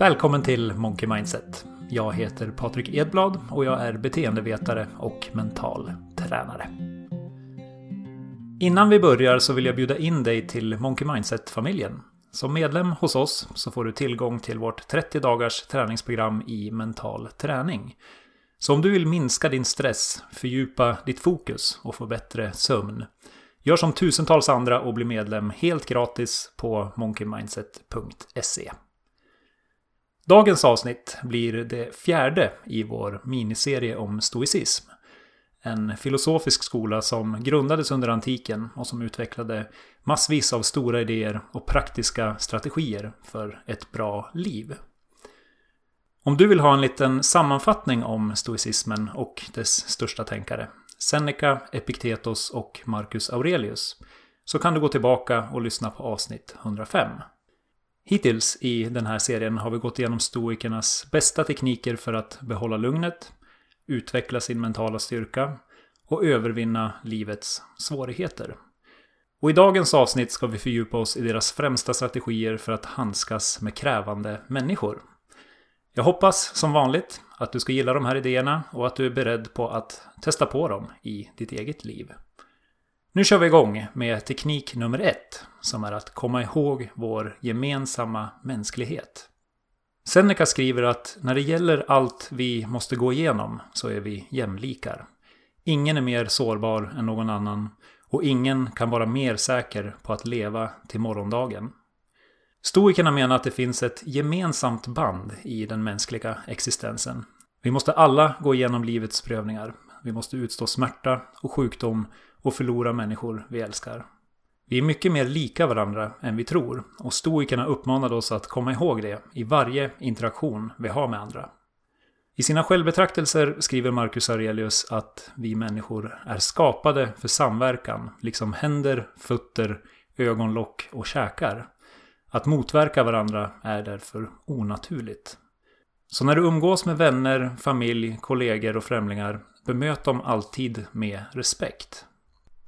Välkommen till Monkey Mindset. Jag heter Patrik Edblad och jag är beteendevetare och mental tränare. Innan vi börjar så vill jag bjuda in dig till Monkey Mindset-familjen. Som medlem hos oss så får du tillgång till vårt 30 dagars träningsprogram i mental träning. Så om du vill minska din stress, fördjupa ditt fokus och få bättre sömn, gör som tusentals andra och bli medlem helt gratis på monkeymindset.se. Dagens avsnitt blir det fjärde i vår miniserie om stoicism. En filosofisk skola som grundades under antiken och som utvecklade massvis av stora idéer och praktiska strategier för ett bra liv. Om du vill ha en liten sammanfattning om stoicismen och dess största tänkare, Seneca, Epiktetos och Marcus Aurelius, så kan du gå tillbaka och lyssna på avsnitt 105. Hittills i den här serien har vi gått igenom stoikernas bästa tekniker för att behålla lugnet, utveckla sin mentala styrka och övervinna livets svårigheter. Och i dagens avsnitt ska vi fördjupa oss i deras främsta strategier för att handskas med krävande människor. Jag hoppas som vanligt att du ska gilla de här idéerna och att du är beredd på att testa på dem i ditt eget liv. Nu kör vi igång med teknik nummer ett, som är att komma ihåg vår gemensamma mänsklighet. Seneca skriver att när det gäller allt vi måste gå igenom så är vi jämlikar. Ingen är mer sårbar än någon annan och ingen kan vara mer säker på att leva till morgondagen. Stoikerna menar att det finns ett gemensamt band i den mänskliga existensen. Vi måste alla gå igenom livets prövningar. Vi måste utstå smärta och sjukdom och förlora människor vi älskar. Vi är mycket mer lika varandra än vi tror och stoikerna uppmanade oss att komma ihåg det i varje interaktion vi har med andra. I sina självbetraktelser skriver Marcus Aurelius att vi människor är skapade för samverkan, liksom händer, fötter, ögonlock och käkar. Att motverka varandra är därför onaturligt. Så när du umgås med vänner, familj, kollegor och främlingar, bemöt dem alltid med respekt.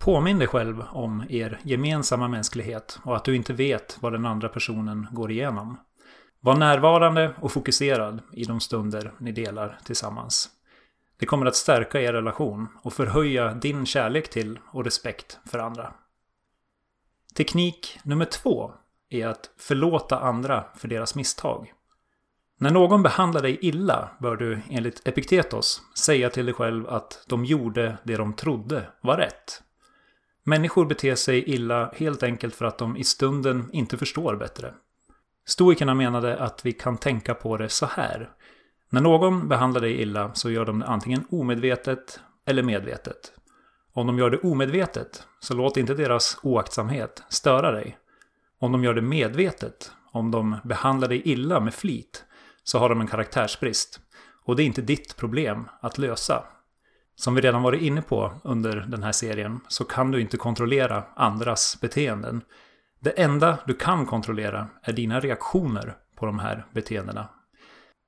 Påminn dig själv om er gemensamma mänsklighet och att du inte vet vad den andra personen går igenom. Var närvarande och fokuserad i de stunder ni delar tillsammans. Det kommer att stärka er relation och förhöja din kärlek till och respekt för andra. Teknik nummer två är att förlåta andra för deras misstag. När någon behandlar dig illa bör du enligt Epiktetos säga till dig själv att de gjorde det de trodde var rätt. Människor beter sig illa helt enkelt för att de i stunden inte förstår bättre. Stoikerna menade att vi kan tänka på det så här. När någon behandlar dig illa så gör de det antingen omedvetet eller medvetet. Om de gör det omedvetet så låt inte deras oaktsamhet störa dig. Om de gör det medvetet, om de behandlar dig illa med flit, så har de en karaktärsbrist. Och det är inte ditt problem att lösa. Som vi redan varit inne på under den här serien så kan du inte kontrollera andras beteenden. Det enda du kan kontrollera är dina reaktioner på de här beteendena.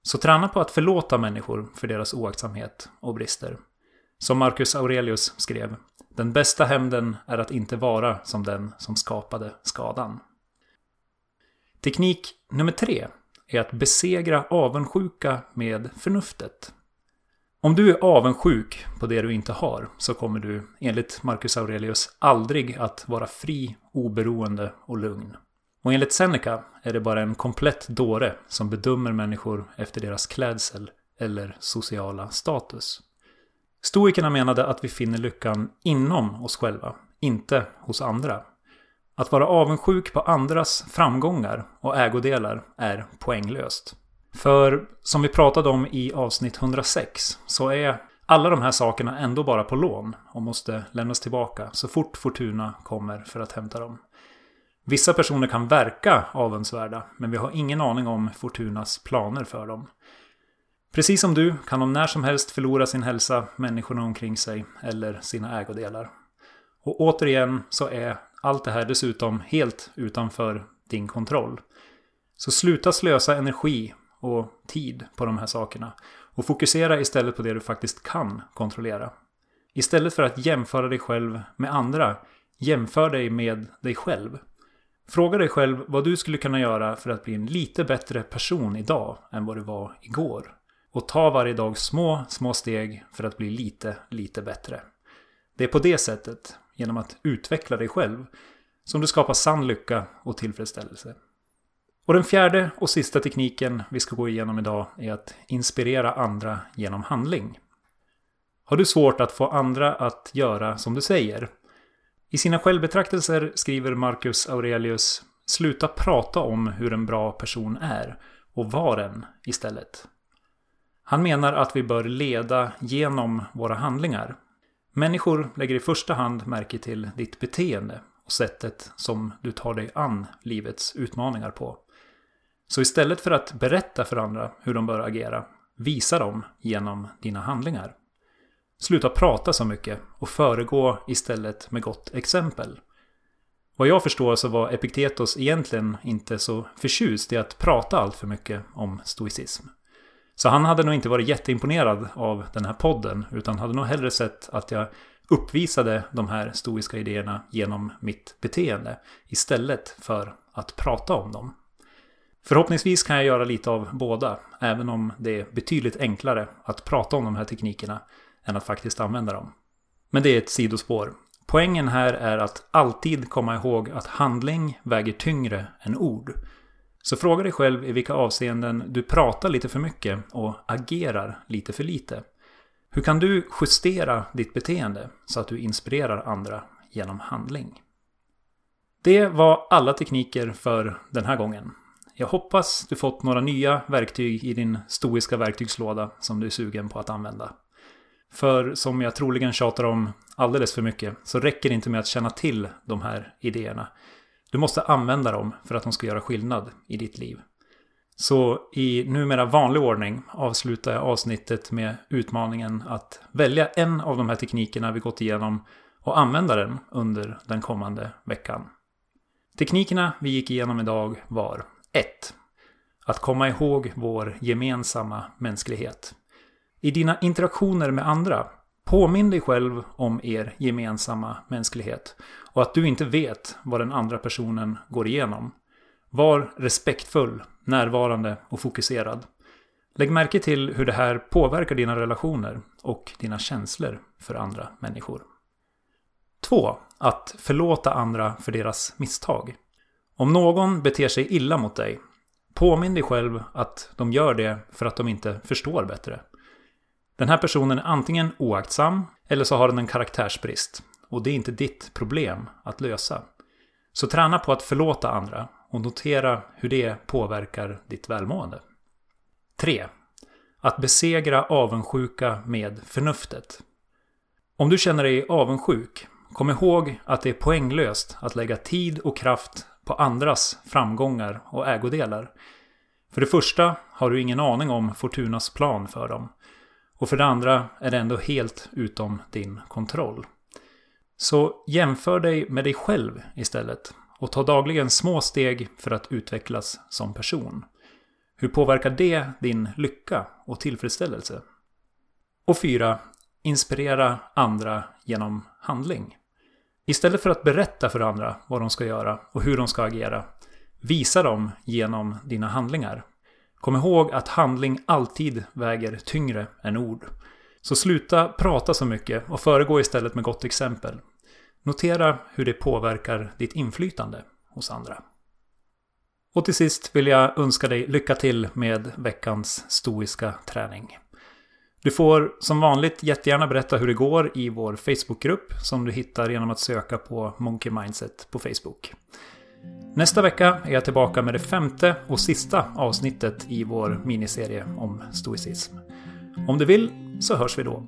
Så träna på att förlåta människor för deras oaktsamhet och brister. Som Marcus Aurelius skrev, den bästa hämnden är att inte vara som den som skapade skadan. Teknik nummer tre är att besegra avundsjuka med förnuftet. Om du är avundsjuk på det du inte har så kommer du, enligt Marcus Aurelius, aldrig att vara fri, oberoende och lugn. Och enligt Seneca är det bara en komplett dåre som bedömer människor efter deras klädsel eller sociala status. Stoikerna menade att vi finner lyckan inom oss själva, inte hos andra. Att vara avundsjuk på andras framgångar och ägodelar är poänglöst. För som vi pratade om i avsnitt 106 så är alla de här sakerna ändå bara på lån och måste lämnas tillbaka så fort Fortuna kommer för att hämta dem. Vissa personer kan verka avundsvärda men vi har ingen aning om Fortunas planer för dem. Precis som du kan de när som helst förlora sin hälsa, människorna omkring sig eller sina ägodelar. Och återigen så är allt det här dessutom helt utanför din kontroll. Så sluta slösa energi och tid på de här sakerna. Och fokusera istället på det du faktiskt kan kontrollera. Istället för att jämföra dig själv med andra, jämför dig med dig själv. Fråga dig själv vad du skulle kunna göra för att bli en lite bättre person idag än vad du var igår. Och ta varje dag små, små steg för att bli lite, lite bättre. Det är på det sättet, genom att utveckla dig själv, som du skapar sann lycka och tillfredsställelse. Och den fjärde och sista tekniken vi ska gå igenom idag är att inspirera andra genom handling. Har du svårt att få andra att göra som du säger? I sina självbetraktelser skriver Marcus Aurelius Sluta prata om hur en bra person är och var en istället. Han menar att vi bör leda genom våra handlingar. Människor lägger i första hand märke till ditt beteende och sättet som du tar dig an livets utmaningar på. Så istället för att berätta för andra hur de bör agera, visa dem genom dina handlingar. Sluta prata så mycket och föregå istället med gott exempel. Vad jag förstår så var Epiktetos egentligen inte så förtjust i att prata allt för mycket om stoicism. Så han hade nog inte varit jätteimponerad av den här podden utan hade nog hellre sett att jag uppvisade de här stoiska idéerna genom mitt beteende istället för att prata om dem. Förhoppningsvis kan jag göra lite av båda, även om det är betydligt enklare att prata om de här teknikerna än att faktiskt använda dem. Men det är ett sidospår. Poängen här är att alltid komma ihåg att handling väger tyngre än ord. Så fråga dig själv i vilka avseenden du pratar lite för mycket och agerar lite för lite. Hur kan du justera ditt beteende så att du inspirerar andra genom handling? Det var alla tekniker för den här gången. Jag hoppas du fått några nya verktyg i din stoiska verktygslåda som du är sugen på att använda. För som jag troligen tjatar om alldeles för mycket så räcker det inte med att känna till de här idéerna. Du måste använda dem för att de ska göra skillnad i ditt liv. Så i numera vanlig ordning avslutar jag avsnittet med utmaningen att välja en av de här teknikerna vi gått igenom och använda den under den kommande veckan. Teknikerna vi gick igenom idag var 1. Att komma ihåg vår gemensamma mänsklighet. I dina interaktioner med andra, påminn dig själv om er gemensamma mänsklighet och att du inte vet vad den andra personen går igenom. Var respektfull, närvarande och fokuserad. Lägg märke till hur det här påverkar dina relationer och dina känslor för andra människor. 2. Att förlåta andra för deras misstag. Om någon beter sig illa mot dig, påminn dig själv att de gör det för att de inte förstår bättre. Den här personen är antingen oaktsam eller så har den en karaktärsbrist. Och det är inte ditt problem att lösa. Så träna på att förlåta andra och notera hur det påverkar ditt välmående. 3. Att besegra avundsjuka med förnuftet. Om du känner dig avundsjuk, kom ihåg att det är poänglöst att lägga tid och kraft på andras framgångar och ägodelar. För det första har du ingen aning om Fortunas plan för dem. Och för det andra är det ändå helt utom din kontroll. Så jämför dig med dig själv istället och ta dagligen små steg för att utvecklas som person. Hur påverkar det din lycka och tillfredsställelse? Och fyra, inspirera andra genom handling. Istället för att berätta för andra vad de ska göra och hur de ska agera, visa dem genom dina handlingar. Kom ihåg att handling alltid väger tyngre än ord. Så sluta prata så mycket och föregå istället med gott exempel. Notera hur det påverkar ditt inflytande hos andra. Och till sist vill jag önska dig lycka till med veckans stoiska träning. Du får som vanligt jättegärna berätta hur det går i vår Facebookgrupp som du hittar genom att söka på Monkey Mindset på Facebook. Nästa vecka är jag tillbaka med det femte och sista avsnittet i vår miniserie om stoicism. Om du vill så hörs vi då.